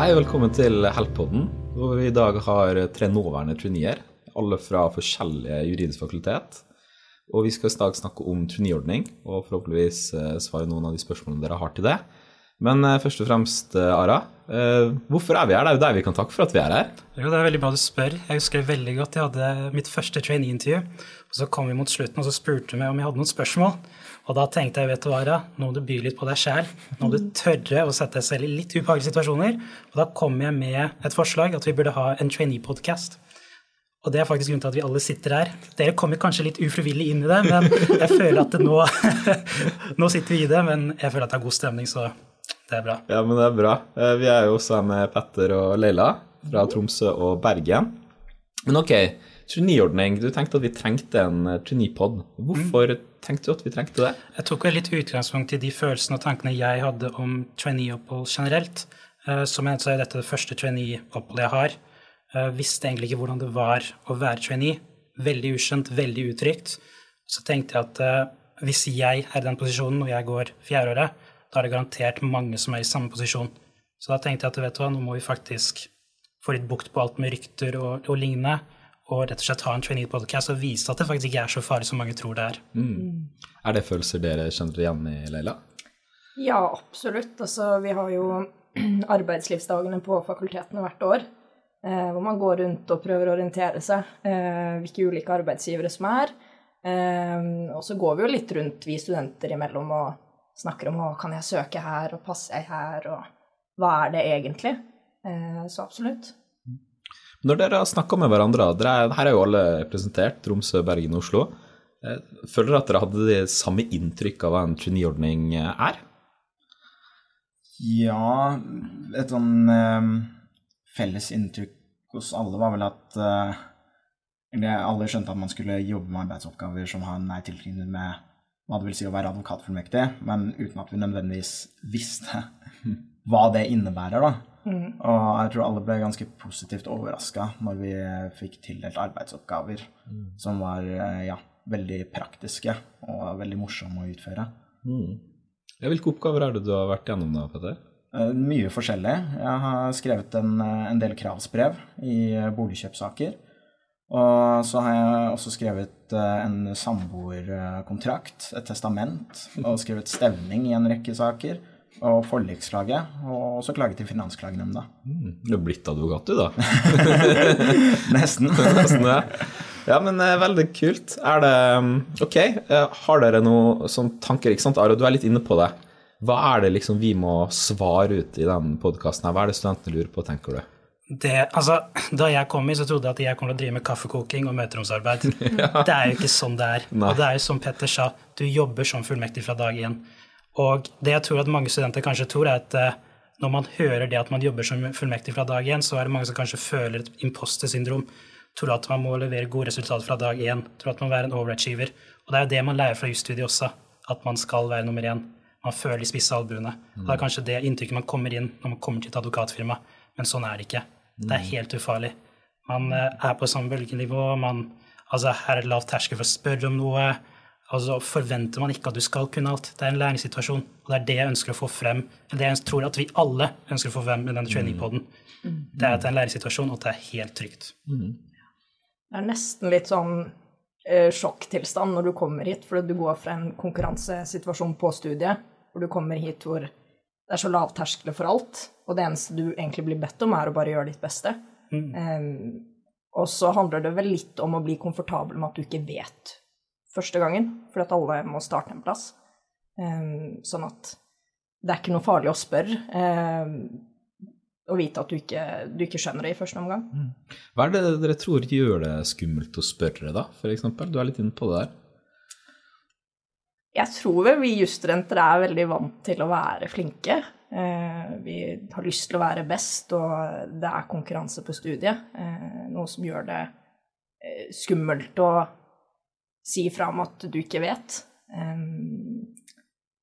Hei, velkommen til Heltpodden, hvor vi i dag har tre nåværende traineer, alle fra forskjellige juridiske fakultet. Og vi skal i dag snakke om traineeordning, og forhåpentligvis eh, svare noen av de spørsmålene dere har til det. Men eh, først og fremst, eh, Ara, eh, hvorfor er vi her? Det er jo deg vi kan takke for at vi er her. Jo, det er veldig bra du spør. Jeg husker veldig godt jeg hadde mitt første trainee-intervju. og Så kom vi mot slutten, og så spurte vi om jeg hadde noen spørsmål. Og da tenkte jeg, vet du hva, Ara, nå må du by litt på deg sjæl. Nå må du tørre å sette deg selv i litt ubehagelige situasjoner. Og da kom jeg med et forslag at vi burde ha en trainee-podkast. Og det er faktisk grunnen til at vi alle sitter her. Dere kommer kanskje litt ufrivillig inn i det, men jeg føler at det nå, nå sitter vi i det. Men jeg føler at det er god stemning, så det er bra. Ja, men det er bra. Eh, Vi er jo også her med Petter og Leila fra Tromsø og Bergen. Men ok, turniordning. Du tenkte at vi trengte en turnipod. Hvorfor Hvorfor tenkte du at vi trengte det? Jeg tok vel litt utgangspunkt i de følelsene og tankene jeg hadde om trainee-opphold generelt. Eh, Som jeg så er dette det første trainee-oppholdet jeg har. Jeg Visste egentlig ikke hvordan det var å være trainee. Veldig ukjent, veldig utrygt. Så tenkte jeg at eh, hvis jeg er i den posisjonen når jeg går fjerdeåret, da er det garantert mange som er i samme posisjon. Så da tenkte jeg at vet du hva, nå må vi faktisk få litt bukt på alt med rykter og, og lignende. Og rett og slett ha en trainee-podcast og vise at det faktisk ikke er så farlig som mange tror det er. Er det følelser dere kjenner igjen i, Leila? Ja, absolutt. Altså, vi har jo arbeidslivsdagene på fakultetene hvert år. Eh, hvor man går rundt og prøver å orientere seg eh, hvilke ulike arbeidsgivere som er. Eh, og så går vi jo litt rundt, vi studenter imellom, og snakker om hva kan jeg søke her, og passer jeg her, og hva er det egentlig? Eh, så absolutt. Når dere har snakka med hverandre, dere er, her er jo alle representert, Tromsø, Bergen og Oslo. Eh, Føler dere at dere hadde det samme inntrykk av hva en traineeordning eh, er? Ja, et sånn eh, felles inntrykk hos alle var vel at eh, alle skjønte at man skulle jobbe med arbeidsoppgaver som har nær tilknytning med hva det vil si å være advokatfullmektig, men uten at vi nødvendigvis visste hva det innebærer, da. Og jeg tror alle ble ganske positivt overraska når vi fikk tildelt arbeidsoppgaver som var eh, ja, veldig praktiske og veldig morsomme å utføre. Mm. Hvilke oppgaver er det du har vært gjennom da, Petter? Eh, Mye forskjellig. Jeg har skrevet en, eh, en del kravsbrev i boligkjøpssaker. Og så har jeg også skrevet eh, en samboerkontrakt, et testament, og skrevet stevning i en rekke saker. Og forlikslaget, og også klage til Finansklagenemnda. Mm, Du er blitt advokat, du, da. Nesten. Nesten, ja. ja, men eh, veldig kult. Er det mm, Ok, eh, har dere noen sånn tanker, ikke sant, Are? Du er litt inne på det. Hva er det liksom vi må svare ut i den podkasten her? Hva er det studentene lurer på, tenker du? Det, altså, da jeg kom hit, så trodde jeg at jeg kom til å drive med kaffekoking og møteromsarbeid. Det er jo ikke sånn det er. Nei. Og det er jo som Petter sa, du jobber som fullmektig fra dag én. Og det jeg tror at mange studenter kanskje tror, er at eh, når man hører det at man jobber som fullmektig fra dag én, så er det mange som kanskje føler et imposter-syndrom. Tror at man må levere gode resultater fra dag én. Tror at man må være en overachiever. Og det er jo det man lærer fra jusstudiet også, at man skal være nummer én. Man føler de spisse albuene. Mm. det er kanskje det inntrykket man kommer inn når man kommer til et advokatfirma. Men sånn er det ikke. Det er helt ufarlig. Man eh, er på samme bølgenivå. Man, altså, her er det lav terskel for å spørre om noe. Altså, forventer man ikke at du skal kunne alt. Det er en læringssituasjon. Og det er det jeg ønsker å få frem. eller Det jeg tror at vi alle ønsker å få frem med denne trainingpoden. Det er at det er en læringssituasjon, og at det er helt trygt. Det er nesten litt sånn eh, sjokktilstand når du kommer hit, fordi du går fra en konkurransesituasjon på studiet, hvor du kommer hit hvor det er så lavterskler for alt, og det eneste du egentlig blir bedt om, er å bare gjøre ditt beste. Em, og så handler det vel litt om å bli komfortabel med at du ikke vet første gangen, fordi at alle må starte en plass. Um, sånn at det er ikke noe farlig å spørre, Um, og vite at du ikke, du ikke skjønner det i første omgang. Hva er det dere tror gjør det skummelt å spørre, da, eksempel? Du er litt inne på det der. Jeg tror vel vi jusstudenter er veldig vant til å være flinke. Eh, vi har lyst til å være best, og det er konkurranse på studiet. Eh, noe som gjør det eh, skummelt å si fra om at du ikke vet.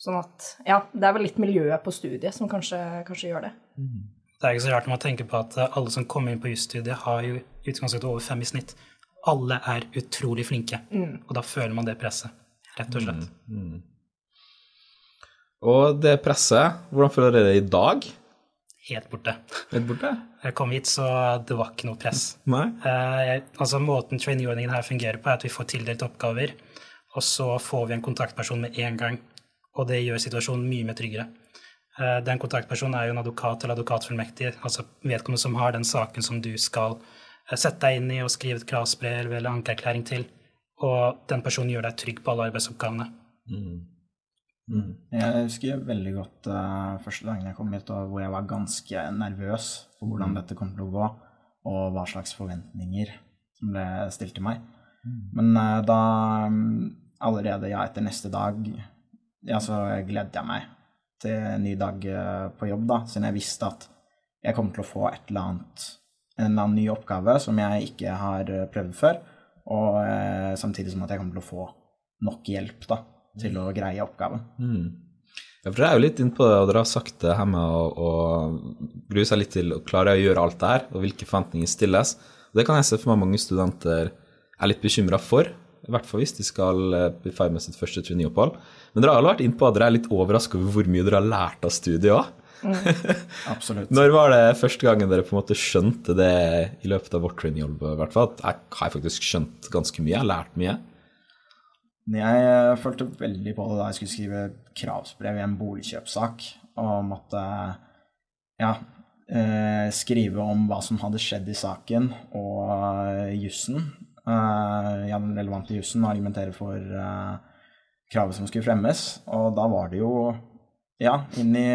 Sånn at Ja, det er vel litt miljøet på studiet som kanskje, kanskje gjør det. Det er ikke så rart når man tenker på at alle som kommer inn på jusstudiet, har jo i utgangspunktet over fem i snitt. Alle er utrolig flinke, og da føler man det presset, rett og slett. Og det presset, hvordan føler dere det i dag? helt borte. Helt borte? Jeg kom hit, så det var ikke noe press. Nei? Eh, jeg- altså Måten traineeordningen her fungerer på, er at vi får tildelt oppgaver, og så får vi en kontaktperson med en gang. Og det gjør situasjonen mye mer tryggere. Eh, den kontaktpersonen er jo en advokat eller advokatfullmektig, altså vedkommende som har den saken som du skal eh, sette deg inn i og skrive et kravsbrev eller ankeerklæring til. Og den personen gjør deg trygg på alle arbeidsoppgavene. Jeg husker veldig godt uh, første dagen jeg kom hit, hvor jeg var ganske nervøs for hvordan dette kom til å gå, og hva slags forventninger som ble stilt til meg. Men uh, da mm, allerede ja, etter neste dag, ja, så gledet jeg meg til en ny dag eh, på jobb, da, siden jeg visste at jeg kom til å få et eller annet, en eller annen ny oppgave som jeg ikke har prøvd før, og eh, samtidig som at jeg kommer til å få nok hjelp da, til å greie oppgaven. Ja, for dere er jo litt inne på det, og dere har sagt det her med å, å grue seg litt til å klare å gjøre alt det her, og hvilke forventninger stilles. Og det kan jeg se for meg mange studenter er litt bekymra for, i hvert fall hvis de skal eh, bli ferdig med sitt første traineeopphold. Men dere har alle vært inne på at dere er litt overraska over hvor mye dere har lært av studiet òg. Absolutt. Når var det første gangen dere på en måte skjønte det i løpet av vårt trainingjobb? i At jeg har faktisk skjønt ganske mye, jeg har lært mye. Jeg følte veldig på det da jeg skulle skrive kravsbrev i en boligkjøpssak, og måtte ja, eh, skrive om hva som hadde skjedd i saken, og eh, jussen. Eh, ja, den relevante jussen, og argumentere for kravet som skulle fremmes. Og da var det jo ja, inn i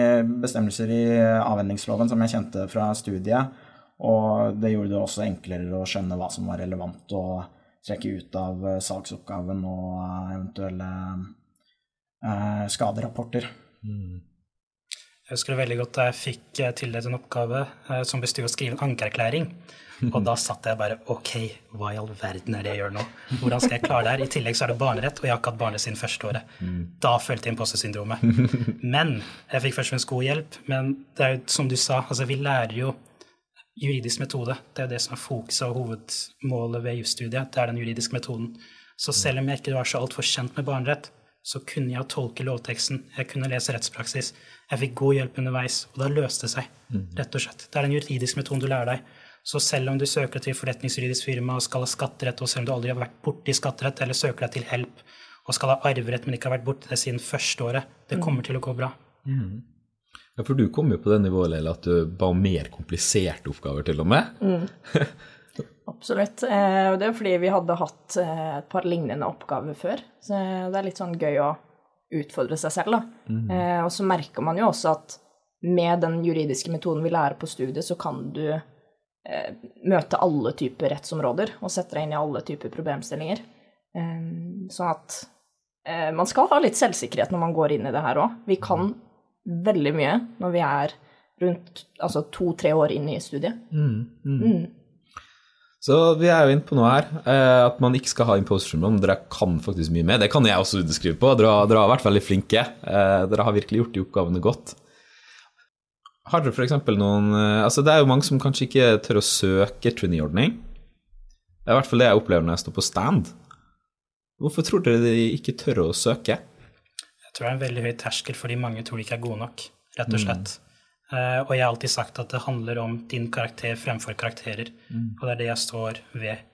bestemmelser i avhendingsloven som jeg kjente fra studiet. Og det gjorde det også enklere å skjønne hva som var relevant å trekke ut av salgsoppgaven saksoppgaven og eh, eventuelle eh, skaderapporter. Jeg husker veldig godt da jeg fikk eh, tildelt en oppgave eh, som bestod i å skrive en ankeerklæring. Og da satt jeg bare OK, hva i all verden er det jeg gjør nå? Hvordan skal jeg klare det her? I tillegg så er det barnerett, og jeg har ikke hatt barnerett siden første året. Da følte jeg imposter-syndromet. Men jeg fikk først og fremst god hjelp. Men det er jo som du sa, altså vi lærer jo juridisk metode. Det er jo det som er fokuset og hovedmålet ved jusstudiet. Det er den juridiske metoden. Så selv om jeg ikke var så altfor kjent med barnerett, så kunne jeg tolke lovteksten, jeg kunne lese rettspraksis. Jeg fikk god hjelp underveis, og da løste det seg, rett og slett. Det er den juridiske metoden du lærer deg. Så selv om du søker til forretningsjuridisk firma og skal ha skatterett, og selv om du aldri har vært borti skatterett, eller søker deg til help og skal ha arverett, men ikke har vært borti det siden første året, det kommer til å gå bra. Ja, For du kom jo på det nivået, Leila, at du ba om mer kompliserte oppgaver, til og med. Absolutt. Eh, og det er fordi vi hadde hatt eh, et par lignende oppgaver før. Så det er litt sånn gøy å utfordre seg selv, da. Eh, og så merker man jo også at med den juridiske metoden vi lærer på studiet, så kan du eh, møte alle typer rettsområder og sette deg inn i alle typer problemstillinger. Eh, sånn at eh, man skal ha litt selvsikkerhet når man går inn i det her òg. Vi kan veldig mye når vi er rundt altså to-tre år inn i studiet. Så vi er jo inne på noe her, eh, at man ikke skal ha imposter syndrome. Dere kan faktisk mye mer. Det kan jeg også underskrive på. Dere, har- dere har vært veldig flinke. Eh, Dere har virkelig gjort de oppgavene godt. Har dere f.eks. noen eh, Altså, det er jo mange som kanskje ikke tør å søke trainee-ordning. Det er i hvert fall det jeg opplever når jeg står på stand. Hvorfor tror dere de ikke tør å søke? Jeg tror det er en veldig høy terskel fordi mange tror de ikke er gode nok, rett og slett. Eh, og jeg har alltid sagt at det handler om din karakter fremfor karakterer, og det er det jeg står ved.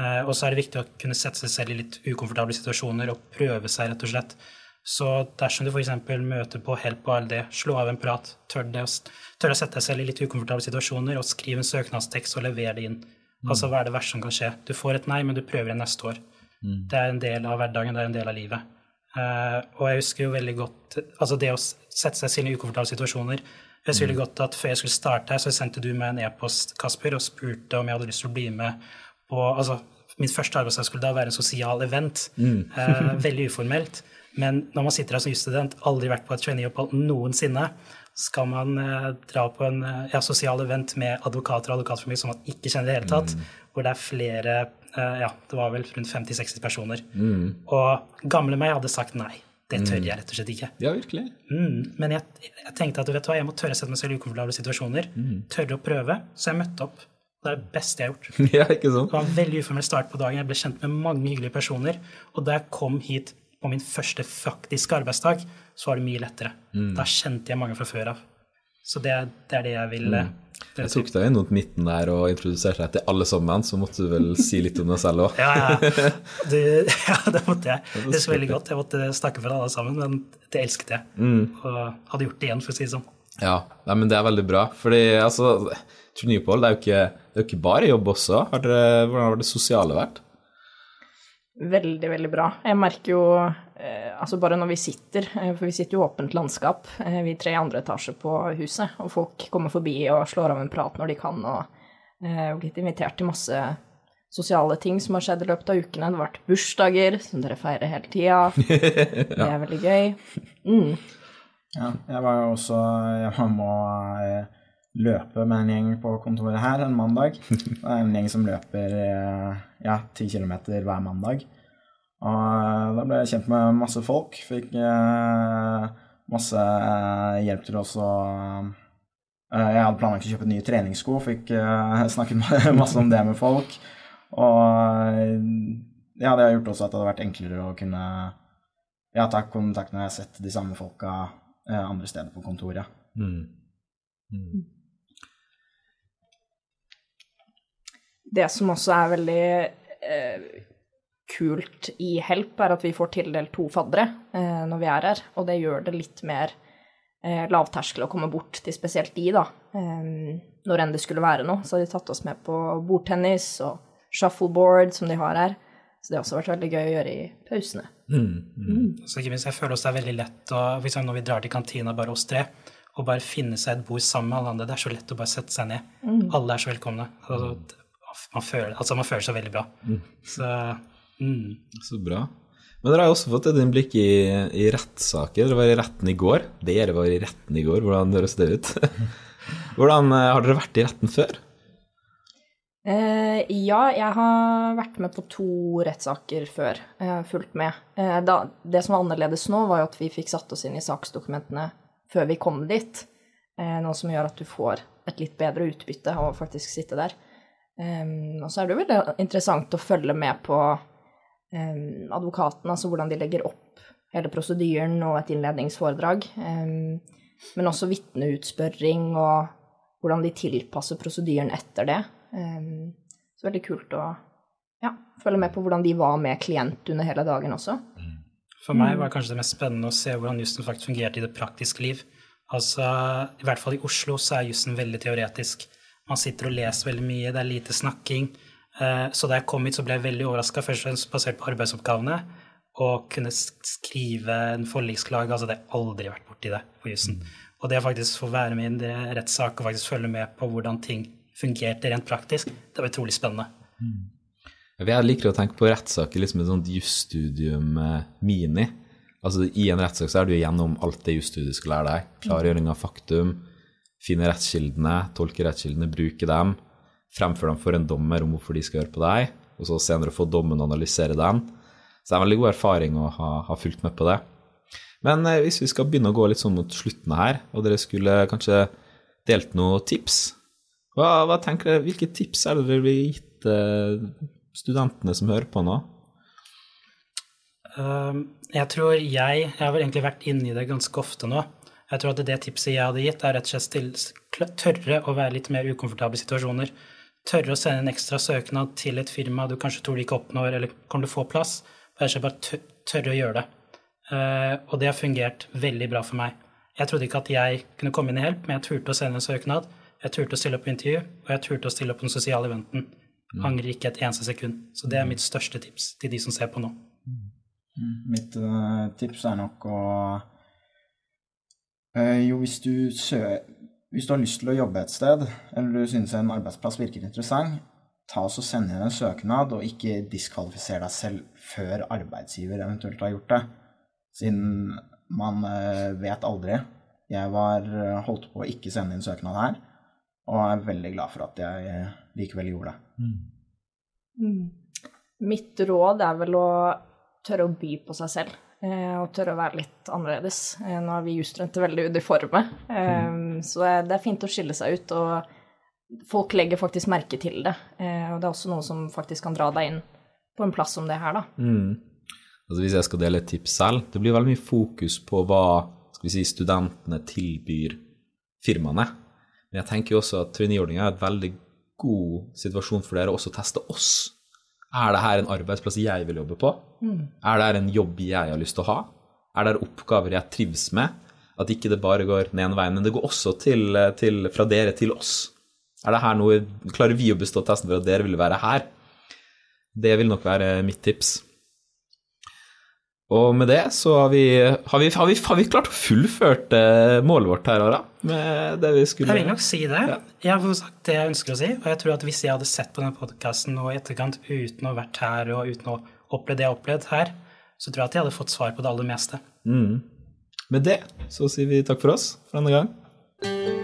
Eh, og så er det viktig å kunne sette seg selv i litt ukomfortable situasjoner og prøve seg, rett og slett. Så dersom du f.eks. møter på Help og ALD, slå av en prat, tør, det, tør å sette deg selv i litt ukomfortable situasjoner og skriv en søknadstekst og lever det inn. Altså hva er det verste som kan skje? Du får et nei, men du prøver igjen neste år. Det er en del av hverdagen, det er en del av livet. Eh, og jeg husker jo veldig godt altså det å sette seg selv i ukomfortable situasjoner. Jeg husker godt at Før jeg skulle starte her, så sendte du meg en e-post Kasper, og spurte om jeg hadde lyst til å bli med på altså, Min første arbeidsdag skulle da være en sosial event. Eh, veldig uformelt. Men når man sitter her som jusstudent, aldri vært på et traineeopphold noensinne, skal man eh, dra på en eh, ja, sosial event med advokater og advokatfamilie som man ikke kjenner i det hele tatt, hvor det er flere eh, Ja, det var vel rundt 50-60 personer. Og gamle meg hadde sagt nei. Det tør jeg rett og slett ikke. Ja, virkelig. Mm, men jeg, jeg tenkte at vet du hva, jeg må tørre å sette meg selv i ukomfortable situasjoner. Tørre å prøve. Så jeg møtte opp. Det er det beste jeg har gjort. ja, ikke sant? Det var en veldig uformell start på dagen. Jeg ble kjent med mange hyggelige personer. Og da jeg kom hit på min første faktiske arbeidsdag, så var det mye lettere. Da kjente jeg mange fra før av. Så det, er- det er det jeg vil mm. Jeg tok deg inn mot midten der og introduserte deg til alle sammen, så måtte du vel si litt om deg selv òg. Ja, ja. Du, ja, det måtte jeg. Det så veldig godt. Jeg måtte snakke for alle sammen, men det elsket jeg. Og hadde gjort det igjen, for å si det sånn. Ja, nei, men det er veldig bra. Fordi altså, turnéopphold det er jo ikke, det er ikke bare jobb også. Har dere, hvordan har det sosiale vært? Veldig, veldig bra. Jeg merker jo eh, altså bare når vi sitter, eh, for vi sitter jo i åpent landskap, eh, vi tre i andre etasje på huset, og folk kommer forbi og slår av en prat når de kan, og har blitt invitert til masse sosiale ting som har skjedd i løpet av ukene. Det har vært bursdager, som dere feirer hele tida. Det er veldig gøy. Mm. Ja, jeg var jo også Jeg var med å eh, løpe med en gjeng på kontoret her en mandag. Det er en gjeng som løper eh, ja, ti kilometer hver mandag. Og da ble jeg kjent med masse folk. Fikk eh, masse eh, hjelp til også eh, Jeg hadde planlagt å kjøpe nye treningssko, fikk eh, snakket masse om det med folk. Og ja, det har gjort også at det hadde vært enklere å kunne ja, ta kontakt når jeg har sett de samme folka eh, andre steder på kontoret. Det som også er veldig eh, kult i Help, er at vi får tildelt to faddere eh, når vi er her, og det gjør det litt mer eh, lavterskel å komme bort til spesielt de, da. Eh, når enn det skulle være noe. Så har de tatt oss med på bordtennis og shuffleboard, som de har her. Så det har også vært veldig gøy å gjøre i pausene. Så ikke minst, jeg føler også det er veldig lett å, for eksempel når vi drar til kantina, bare oss tre, og bare finne seg et bord sammen med alle andre. Det er så lett å bare sette seg ned. Alle er så velkomne. Altså, man, føler, altså, man føler seg veldig bra. Så mm. Så bra. Men dere har også fått et innblikk i, i rettssaker. Dere var i retten i går. Dere var i retten i går. Hvordan høres det ut? Hvordan eh, Har dere vært i retten før? Eh, ja, jeg har vært med på to rettssaker før. Jeg har fulgt med. Eh, da, det som var annerledes nå, var jo at vi fikk satt oss inn i saksdokumentene før vi kom dit. Eh, noe som gjør at du får et litt bedre utbytte av å faktisk sitte der. Um, og så er det jo veldig interessant å følge med på um, advokaten, altså hvordan de legger opp hele prosedyren og et innledningsforedrag. Um, men også vitneutspørring og hvordan de tilpasser prosedyren etter det. Um, så veldig kult å ja, følge med på hvordan de var med klient under hele dagen også. For meg var det kanskje det mest spennende å se hvordan jussen faktisk fungerte i det praktiske liv. Altså, I hvert fall i Oslo så er jussen veldig teoretisk. Man sitter og leser veldig mye, det er lite snakking. Eh, Så da jeg kom hit, så ble jeg veldig overraska, først og fremst basert på arbeidsoppgavene. Å kunne skrive en forliksklage, altså det har jeg aldri vært borti det på jussen. Og det å faktisk få være med i en rettssak og faktisk følge med på hvordan ting fungerte rent praktisk, det var utrolig spennende. Jeg liker å tenke på rettssaker liksom et sånt jusstudium eh, mini. Altså I en rettssak så er du gjennom alt det jusstudiet skal lære deg. Klargjøring av faktum, finne rettskildene, tolke rettskildene, bruke dem, fremføre dem for en dommer om hvorfor de skal høre på deg, og så senere få dommen og analysere den. Så det er en veldig god erfaring å ha, ha fulgt med på det. Men eh, hvis vi skal begynne å gå litt sånn mot slutten her, og dere skulle kanskje delt noen tips, hva, hva tenker dere, hvilke tips er det dere vil gitt eh, studentene som hører på nå? Um, Jeg tror jeg Jeg har vel egentlig vært inni det ganske ofte nå. Jeg tror at det tipset jeg hadde gitt, er rett og slett tørre å være litt mer ukomfortable situasjoner. Tørre å sende en ekstra søknad til et firma du kanskje tror du ikke oppnår, eller kommer til å få plass. Rett og bare tørre å gjøre det. Eh, og det har fungert veldig bra for meg. Jeg trodde ikke at jeg kunne komme inn i hjelp, men jeg turte å sende en søknad. Jeg turte å stille opp på intervju, og jeg turte å stille opp på den sosiale eventen. Angrer ikke et eneste sekund. Så det er mitt største tips til de som ser på nå. Mitt uh, tips er nok å uh, Jo, hvis du, sø hvis du har lyst til å jobbe et sted, eller du synes en arbeidsplass virker interessant, ta oss og send inn en søknad, og ikke diskvalifiser deg selv før arbeidsgiver eventuelt har gjort det. Siden man eh, vet aldri. Jeg var eh, holdt på å ikke sende inn søknad her, og er veldig glad for at jeg eh, likevel gjorde det. Mitt råd er vel å tørre å by på seg selv, og tørre å være litt annerledes. Eh, Nå er vi jusstudenter veldig uniforme, mm. så det er fint å skille seg ut, og folk legger faktisk merke til det. Eh, Og det er også noe som faktisk kan dra deg inn på en plass som det her, da. Altså Hvis jeg skal dele et tips selv, det blir veldig mye fokus på hva si, studentene tilbyr firmaene. Men jeg tenker jo også at traineeordninga er et veldig god situasjon for dere å også teste oss. Er det her en arbeidsplass jeg vil jobbe på? Er det her en jobb jeg har lyst til å ha? Er det her oppgaver jeg trives med? At ikke det bare går den ene veien, men det går også til, til, fra dere til oss. Er det her noe, Klarer vi å bestå testen for at dere vil være her? Det vil nok være mitt tips. Og med det så har vi, har vi, har vi, har vi klart å fullført eh, målet vårt her, Ara. Med det vi skulle Jeg vil nok si det. Jeg har sagt det jeg ønsker å si. Og jeg tror at hvis jeg hadde sett på denne podkasten nå i etterkant uten å ha vært her og uten å oppleve det jeg har opplevd her, så tror jeg at jeg hadde fått svar på det aller meste. Med det så sier vi takk for oss for denne gang.